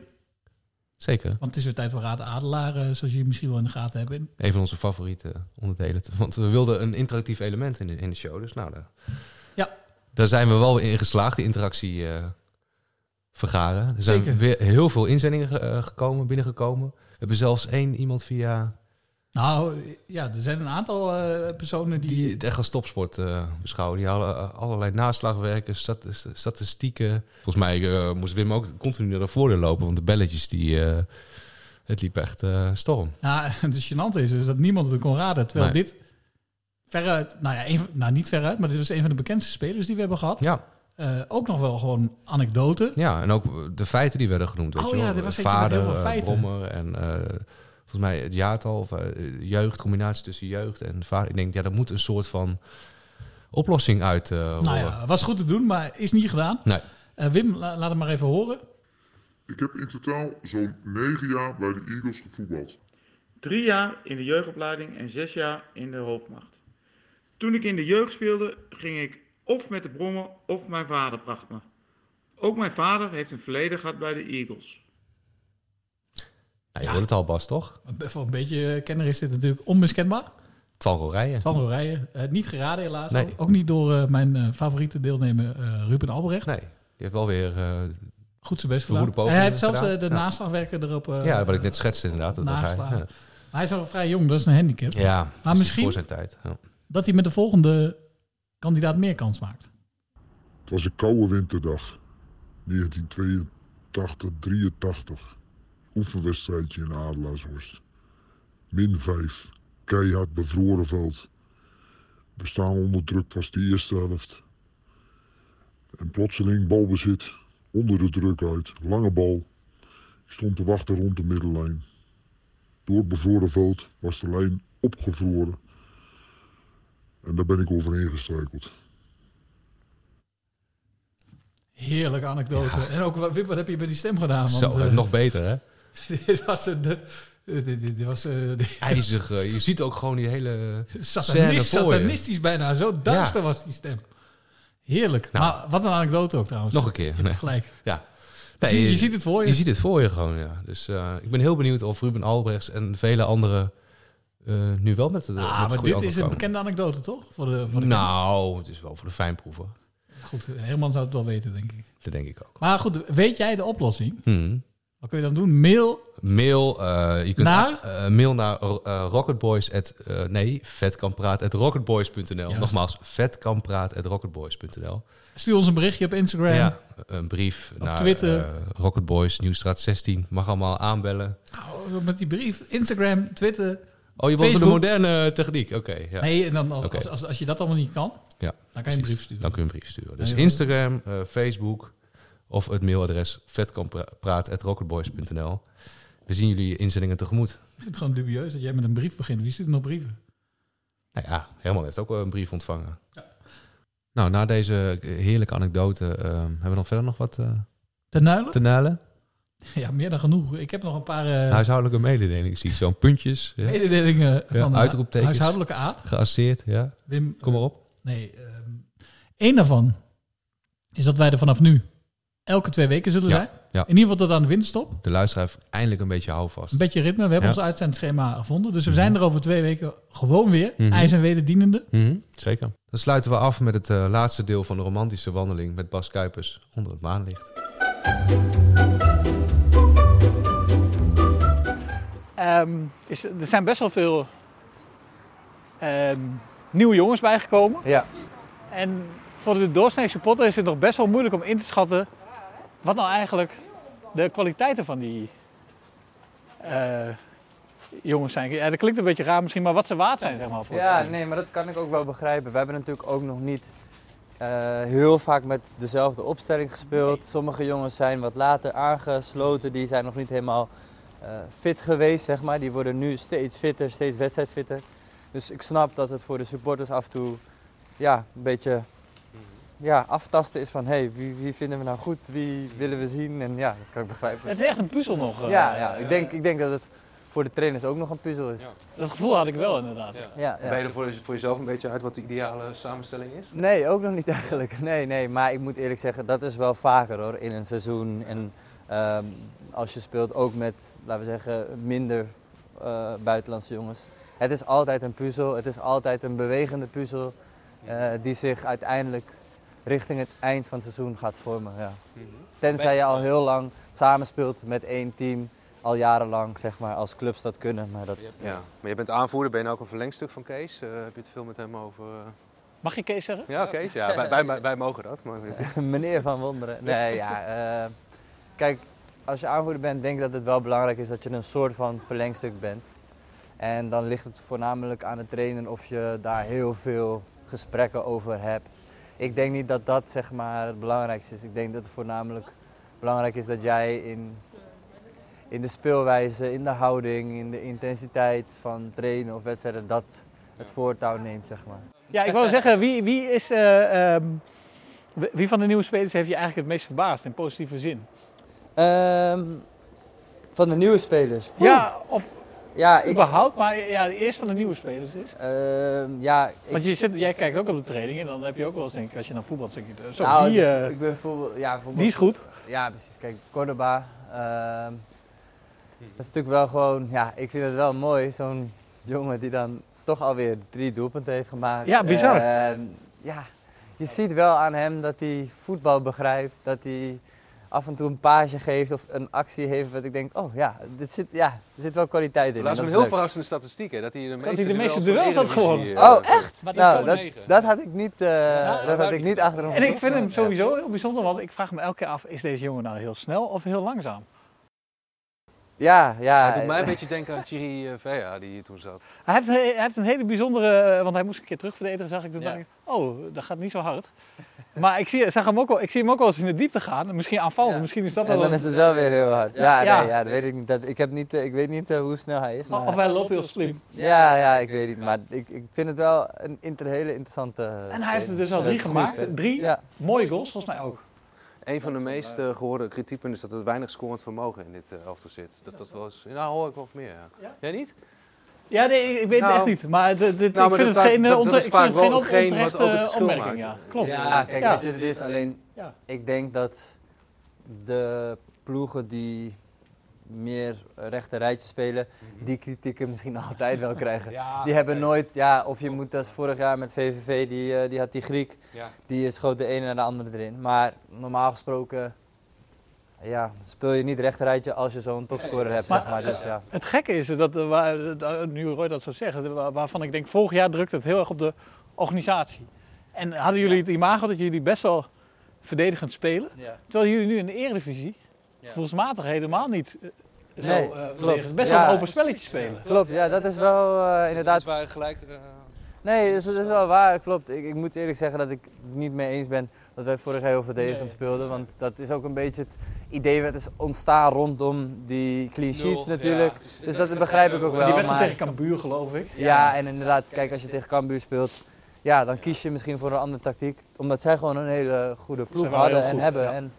Zeker. Want het is weer tijd voor Raad de Adelaar, zoals jullie misschien wel in de gaten hebben. Een van onze favoriete onderdelen. Want we wilden een interactief element in de, in de show. Dus nou, daar, Ja. Daar zijn we wel weer in geslaagd, de interactie eh, vergaren. Er zijn Zeker. weer heel veel inzendingen ge- eh, gekomen, binnengekomen. We hebben zelfs één iemand via Nou, ja, er zijn een aantal eh, personen die... die het echt als topsport eh, beschouwen. Die hadden eh, allerlei naslagwerken, stat- statistieken. Volgens mij eh, moest Wim ook continu naar de voordeur lopen, want de belletjes die... eh, het liep echt eh, storm. Nou, (laughs) het gênante is dus dat niemand het kon raden. Terwijl Nee. dit veruit... Nou ja, een, nou, niet veruit, maar dit was een van de bekendste spelers die we hebben gehad. Ja, Eh, ook nog wel gewoon anekdoten. Ja, en ook de feiten die werden genoemd. Weet Oh je ja, er was Vader, heel veel eh, feiten. Brommer en eh, volgens mij het jaartal, of, eh, jeugd, combinatie tussen jeugd en vader. Ik denk, ja, dat moet een soort van oplossing uit eh Nou horen. ja, was goed te doen, maar is niet gedaan. Nee. Eh, Wim, la- laat het maar even horen. Ik heb in totaal zo'n 9 jaar bij de Eagles gevoetbald. Drie jaar in de jeugdopleiding en zes jaar in de hoofdmacht. Toen ik in de jeugd speelde, ging ik of met de brommer of mijn vader bracht me. Ook mijn vader heeft een verleden gehad bij de Eagles. Nou, je hoort het al, Bas, toch? Voor een beetje eh, kenner is dit natuurlijk onmiskenbaar. Twanro rijden. Van Rijen. Eh, niet geraden helaas. Nee. Ook, ook niet door eh, mijn favoriete deelnemer Ruben Albrecht. Nee, die heeft wel weer Goed zijn best gedaan. Hij heeft zelfs gedaan. de Ja. naslagwerker erop ja, wat ik net schetste inderdaad. Dat was hij. Ja, hij is nog vrij jong, dat is een handicap. ja maar misschien voor zijn tijd. Ja. Dat hij met de volgende kandidaat meer kans maakt. Het was een koude winterdag. 1982, 83. Oefenwedstrijdje in Adelaarshorst. Min 5. Keihard bevroren veld. We staan onder druk, was de eerste helft. En plotseling balbezit. Onder de druk uit. Lange bal. Ik stond te wachten rond de middellijn. Door het bevroren veld was de lijn opgevroren. En daar ben ik overheen gestruikeld. Heerlijke anekdote. En ook, wat- Wim, wat heb je bij die stem gedaan? Zo, Want, eh, nog beter, hè? (laughs) dit was een... de- dit, dit, dit was eh, (laughs) IJzig. eh, je ziet ook gewoon die hele scène Satanist, voor je. satanistisch bijna. Zo duister Ja. was die stem. Heerlijk. Nou. maar wat een anekdote ook trouwens. Nog een keer. Gelijk. Ja. Je ziet- je ziet het voor je. Je ziet het voor je gewoon, ja. Dus eh, ik ben heel benieuwd of Ruben Albrechts en vele anderen eh, nu wel met de met Ah, het maar dit is een bekende anekdote, toch? Voor de, voor de Nou, het is wel voor de fijnproever. Goed, Herman zou het wel weten, denk ik. Dat denk ik ook. Maar goed, weet jij de oplossing? Hmm. Wat kun je dan doen? Mail. Mail, eh, je kunt Naar? eh, mail naar eh, rocketboys. At, eh, nee. Juist. Nogmaals, vetkampraat at rocketboys.nl. Stuur ons een berichtje op Instagram. Ja, een brief Op naar Twitter. eh, Rocketboys, Nieuwstraat 16. Mag allemaal aanbellen. Nou, met die brief. Instagram, Twitter. Oh, je wilt de moderne techniek? Oké. ja. Nee, en dan als, als, als, als je dat allemaal niet kan, Ja, dan kan je een brief sturen. Dan kun je een brief sturen. Dus Instagram, eh, Facebook of het mailadres vetkampraat.rocketboys.nl. We zien jullie inzendingen tegemoet. Ik vind het gewoon dubieus dat jij met een brief begint. Wie stuurt nog brieven? Nou ja, Herman heeft ook wel een brief ontvangen. Nou, na deze heerlijke anekdote eh, hebben we dan verder nog wat Nuilen? te nuilen? (laughs) Ja, meer dan genoeg. Ik heb nog een paar eh, Huishoudelijke mededelingen zie ik. Zo'n puntjes. Ja. mededelingen Ja, van eh, uitroeptekens. huishoudelijke aard. Geasseerd, ja. Wim, Kom maar op. Nee, één daarvan is dat wij er vanaf nu elke twee weken zullen Ja, zijn. ja. In ieder geval tot aan de winterstop. De luisteraar heeft eindelijk een beetje houvast. Een beetje ritme. We hebben Ja. ons uitzendschema gevonden. Dus we zijn er over twee weken gewoon weer. Mhm. IJs en wederdienende. Mhm, zeker. Dan sluiten we af met het eh, laatste deel van de romantische wandeling met Bas Kuipers onder het maanlicht. Ehm, is, er zijn best wel veel ehm, nieuwe jongens bijgekomen. Ja. En voor de doorsnee supporter is het nog best wel moeilijk om in te schatten wat nou eigenlijk de kwaliteiten van die eh, jongens zijn. Ja, dat klinkt een beetje raar misschien, maar wat ze waard zijn, zeg maar. Voor Ja, nee, maar dat kan ik ook wel begrijpen. We hebben natuurlijk ook nog niet eh, heel vaak met dezelfde opstelling gespeeld. Sommige jongens zijn wat later aangesloten, die zijn nog niet helemaal fit geweest, zeg maar. Die worden nu steeds fitter, steeds wedstrijdfitter. Dus ik snap dat het voor de supporters af en toe ja, een beetje ja, aftasten is van... hé, hey, wie, wie vinden we nou goed, wie willen we zien? En ja, dat kan ik begrijpen. Het is echt een puzzel nog. eh, Ja, ja, ik, denk, ik denk dat het voor de trainers ook nog een puzzel is. Dat gevoel had ik wel inderdaad. Ja, ja. Ben je er voor, voor jezelf een beetje uit wat de ideale samenstelling is? Nee, ook nog niet eigenlijk. Nee, nee, maar ik moet eerlijk zeggen, dat is wel vaker hoor, in een seizoen. En ehm, als je speelt ook met, laten we zeggen, minder eh, buitenlandse jongens. Het is altijd een puzzel, het is altijd een bewegende puzzel eh, die zich uiteindelijk richting het eind van het seizoen gaat vormen. Ja. Tenzij je al heel lang samenspeelt met één team, al jarenlang zeg maar, als clubs dat kunnen. Maar dat, Ja, maar je bent aanvoerder, ben je nou ook een verlengstuk van Kees? Eh, heb je het veel met hem over... Mag je Kees zeggen? Ja, Kees, ja, wij, wij, wij mogen dat. Maar... (laughs) Meneer van Wonderen. Nee, ja. eh, kijk, als je aanvoerder bent, denk ik dat het wel belangrijk is dat je een soort van verlengstuk bent. En dan ligt het voornamelijk aan de trainer of je daar heel veel gesprekken over hebt. Ik denk niet dat dat zeg maar het belangrijkste is. Ik denk dat het voornamelijk belangrijk is dat jij in, in de speelwijze, in de houding, in de intensiteit van trainen of wedstrijden, dat het voortouw neemt, zeg maar. Ja, ik wou zeggen, wie, wie, is, eh, ehm, wie van de nieuwe spelers heeft je eigenlijk het meest verbaasd in positieve zin? Ehm, van de nieuwe spelers? Ja, of ja, ik, überhaupt, maar ja, eerst van de nieuwe spelers is. Ehm, ja, ik, Want je zit, jij kijkt ook op de training en dan heb je ook wel eens, denk ik, als je naar voetbal zit, je, zo, nou, die, eh, ik ben voetbal, ja, voetbal, die is goed. Ja, precies. Kijk, Cordoba. ehm, dat is natuurlijk wel gewoon, ja, ik vind het wel mooi, zo'n jongen die dan toch alweer drie doelpunten heeft gemaakt. Ja, bizar. Ehm, ja, je ziet wel aan hem dat hij voetbal begrijpt, dat hij af en toe een paasje geeft of een actie heeft wat ik denk, oh ja, er zit, ja, er zit wel kwaliteit in. Dat is een heel leuk. verrassende statistiek, hè? Dat hij de meeste, hij de meeste duels had gewonnen. Eh, Oh, echt? Maar Nou, dat- dat, dat had ik niet, eh, dat had ik niet achter hem En ik vind hem sowieso heel bijzonder, want ik vraag me elke keer af, is deze jongen nou heel snel of heel langzaam? Ja, ja. Hij doet mij een beetje denken aan Thierry eh, Vea, die hier toen zat. Hij heeft, hij heeft een hele bijzondere, want hij moest een keer terugverdedigen, zag ik toen. Ja. dacht ik, oh, dat gaat niet zo hard. (laughs) Maar ik zie, zag hem ook wel, ik zie hem ook wel eens in de diepte gaan. Misschien aanvallen, misschien is dat En wel... dan is het wel weer heel hard. Ja, Ja. Nee, ja dat weet ik niet. Dat, ik, heb niet eh, ik weet niet eh, hoe snel hij is. Maar... Of hij loopt heel slim. Ja, ja, ik weet niet. Maar ik, ik vind het wel een inter, hele interessante. eh, En hij heeft er dus al drie gemaakt. Drie Ja. mooie goals, volgens mij ook. Een van de meest eh, gehoorde kritiekpunten is dat er weinig scorend vermogen in dit eh, elftal zit. Dat, dat was, nou hoor ik wel of meer, ja. Jij niet? Ja, nee, ik, ik weet Nou, het echt niet. Maar dit, dit, nou, ik maar vind dat- het geen, dat- eh, dat is ik vaak vind het geen wel geen wat onterechte ook het verschil opmerking. maakt. Ja, klopt. Ja, kijk, Ja. het is alleen. Ja. Ik denk dat de ploegen die meer rechte rijtjes spelen, die kritieken misschien (laughs) altijd wel krijgen. Ja, die hebben nee. nooit, ja, of je moet als vorig jaar met VVV, die, eh, die had die Griek, Ja. die schoot de ene naar de andere erin. Maar normaal gesproken, ja, speel je niet rechte rijtje als je zo'n topscorer hebt, zeg maar. Dus, ja. Het gekke is dat, eh, waar, eh, nu Roy dat zo zegt, eh, waar- waarvan ik denk, vorig jaar drukte het heel erg op de organisatie. En hadden jullie het imago dat jullie best wel verdedigend spelen, Ja. terwijl jullie nu in de eredivisie. Gevoelsmatig helemaal niet eh, zo Nee, eh, klopt. best Ja. wel een open spelletje spelen. Klopt, ja, dat is wel eh, inderdaad. Dat is gelijk. eh, Nee, dat is, dat is wel waar, klopt. Ik, ik moet eerlijk zeggen dat ik het niet mee eens ben dat wij vorig jaar heel verdedigend Nee. speelden. Want dat is ook een beetje het idee wat is ontstaan rondom die clean sheets Nul, natuurlijk. ja, precies. dus dat begrijp ik ook wel. Die wedstrijd tegen Cambuur geloof ik. Ja, en inderdaad, kijk, als je tegen Cambuur speelt, ja, dan kies je misschien voor een andere tactiek. Omdat zij gewoon een hele goede ploeg hadden en goed, hebben. ja. En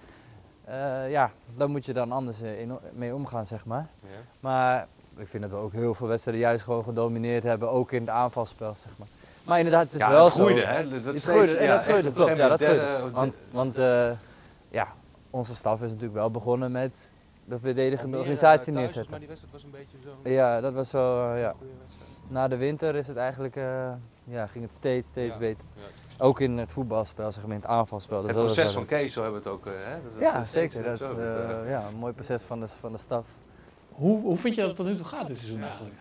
eh, ja, daar moet je dan anders eh, in, mee omgaan, zeg maar. Ja. Maar ik vind dat we ook heel veel wedstrijden juist gewoon gedomineerd hebben, ook in het aanvalspel, zeg maar. Maar inderdaad, het is Ja, wel het zo. groeide, hè? Dat Het groeide, ja, dat groeide, klopt. Ja, dat groeide. Want, want eh, ja, onze staf is natuurlijk wel begonnen met de verdedigende organisatie thuis, Maar neerzetten. die wedstrijd was een beetje zo. Ja, dat was wel, eh, ja. Na de winter is het eigenlijk, eh, ja, ging het steeds, steeds Ja, beter. Ook in het voetbalspel, zeg maar, in het aanvalspel. Dus Het dat proces van Kees, zo hebben we het ook. eh, Hè? Dat- dat- Ja, dat- zeker. Dat is eh, eh, ja, een mooi proces van de, van de staf. Hoe, hoe vind je dat het tot nu toe gaat dit seizoen eigenlijk?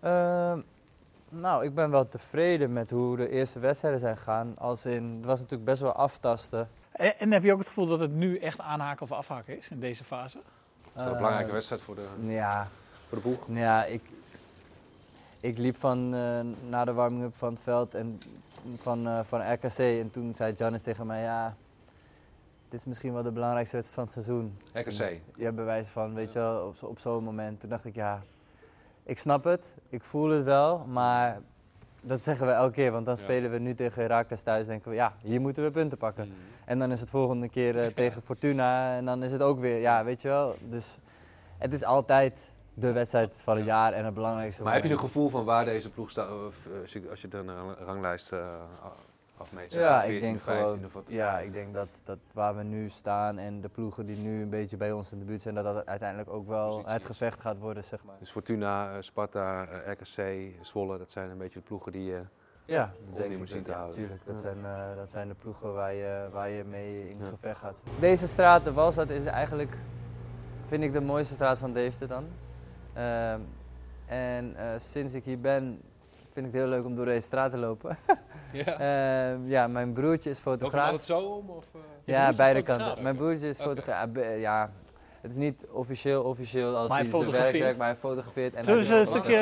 Ehm, nou, ik ben wel tevreden met hoe de eerste wedstrijden zijn gegaan. Als in, het was natuurlijk best wel aftasten. En, en heb je ook het gevoel dat het nu echt aanhaken of afhaken is in deze fase? Is een belangrijke wedstrijd voor de, Ja, voor de boeg. Ja, ik, ik liep van, eh, na de warming-up van het veld en van, eh, van RKC en toen zei Janis tegen mij, ja, dit is misschien wel de belangrijkste wedstrijd van het seizoen. RKC. Ja, bewijs van, weet je wel, op, zo- op zo'n moment. Toen dacht ik, ja, ik snap het, ik voel het wel, maar dat zeggen we elke keer, want dan spelen we nu tegen Herakles thuis denken we, ja, hier moeten we punten pakken. Mm. En dan is het volgende keer eh, tegen Fortuna en dan is het ook weer, ja, weet je wel. Dus het is altijd de wedstrijd van het jaar en het belangrijkste. Maar heb je een gevoel van waar deze ploeg staat, eh, als je, dan een ranglijst eh, afmeet? Ja, ik 14e, denk 15e gewoon, of wat? ja, ik denk dat, dat waar we nu staan en de ploegen die nu een beetje bij ons in de buurt zijn, dat dat uiteindelijk ook wel het gevecht gaat worden, zeg maar. Dus Fortuna, eh, Sparta, RKC, Zwolle, dat zijn een beetje de ploegen die je Ja, denk ik zien te ja, houden. tuurlijk. Dat, Ja. zijn, dat zijn de ploegen waar je, waar je mee in Ja. gevecht gaat. Deze straat, de Walstraat, is eigenlijk, vind ik, de mooiste straat van Deventer dan. Ehm, en eh, sinds ik hier ben, vind ik het heel leuk om door deze straat te lopen. (laughs) Ja. Ehm, ja, mijn broertje is fotograaf. altijd zo om? Of, eh? Je Ja, beide kanten. Mijn broertje is fotograaf. Be- Ja, het is niet officieel officieel als Maar hij zijn werk werkt, maar hij fotografeert. En eens een stukje...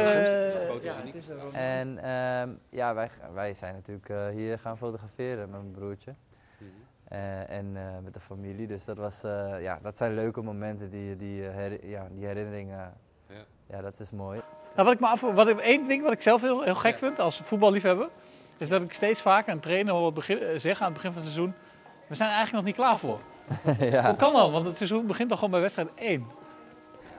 foto's. eh, ja, En ehm, ja, wij, wij zijn natuurlijk eh, hier gaan fotograferen met mijn broertje. Eh, en eh, met de familie. Dus dat, was, eh, ja, dat zijn leuke momenten, die, die, heri- ja, die herinneringen. Ja. Dat is mooi. Nou, wat ik me af, wat ik, één ding wat ik zelf heel, heel gek vind als voetballiefhebber, is dat ik steeds vaker een trainer hoor begin, eh, zeggen aan het begin van het seizoen, we zijn er eigenlijk nog niet klaar voor. (laughs) ja. Hoe kan dat? Want het seizoen begint toch gewoon bij wedstrijd 1.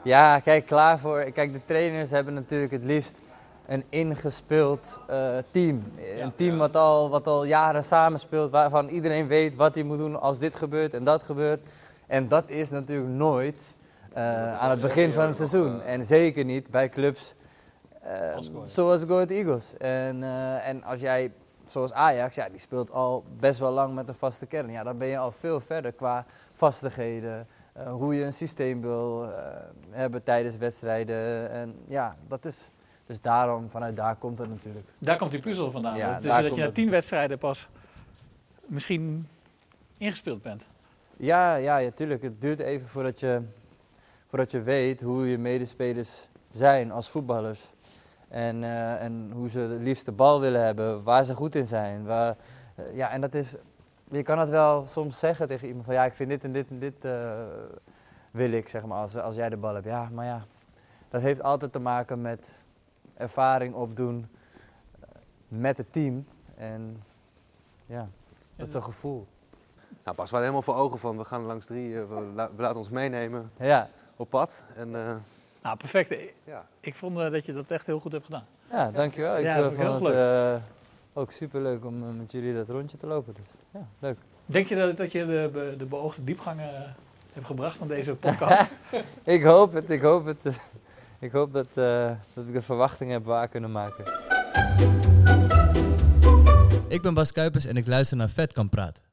Ja, kijk, klaar voor. Kijk, de trainers hebben natuurlijk het liefst een ingespeeld eh, team. Een team wat al, wat al jaren samenspeelt, waarvan iedereen weet wat hij moet doen als dit gebeurt en dat gebeurt. En dat is natuurlijk nooit eh, aan het begin van het seizoen. En zeker niet bij clubs eh, zoals Go Ahead Eagles. En, eh, en als jij, zoals Ajax, ja, die speelt al best wel lang met een vaste kern. Ja, dan ben je al veel verder qua vastigheden. eh, hoe je een systeem wil hebben tijdens wedstrijden. En ja, dat is. Dus daarom, vanuit daar komt het natuurlijk. Daar komt die puzzel vandaan. Ja, daar dat je na tien wedstrijden pas misschien ingespeeld bent. Ja, ja, ja, tuurlijk. Het duurt even voordat je, voordat je weet hoe je medespelers zijn als voetballers. En, eh, en hoe ze het liefst de bal willen hebben, waar ze goed in zijn. Waar, eh, ja, en dat is, je kan het wel soms zeggen tegen iemand van ja, ik vind dit en dit en dit eh, wil ik, zeg maar, als, als jij de bal hebt. Ja, maar ja, dat heeft altijd te maken met ervaring opdoen met het team. En ja, dat is een gevoel. Nou, Bas, we hadden helemaal voor ogen van, we gaan langs drie, we laten ons meenemen Ja. Op pad. En, eh, Nou, perfect. Ja. Ik vond eh, dat je dat echt heel goed hebt gedaan. Ja, dankjewel. Ik Ja, eh, vond heel het eh, ook superleuk om met jullie dat rondje te lopen. Dus ja, leuk. Denk je dat, dat je de, de beoogde diepgang eh, hebt gebracht van deze podcast? (laughs) ik hoop het, ik hoop het. ik hoop dat, eh, dat ik de verwachtingen heb waar kunnen maken. Ik ben Bas Kuipers en ik luister naar Vet kan praten.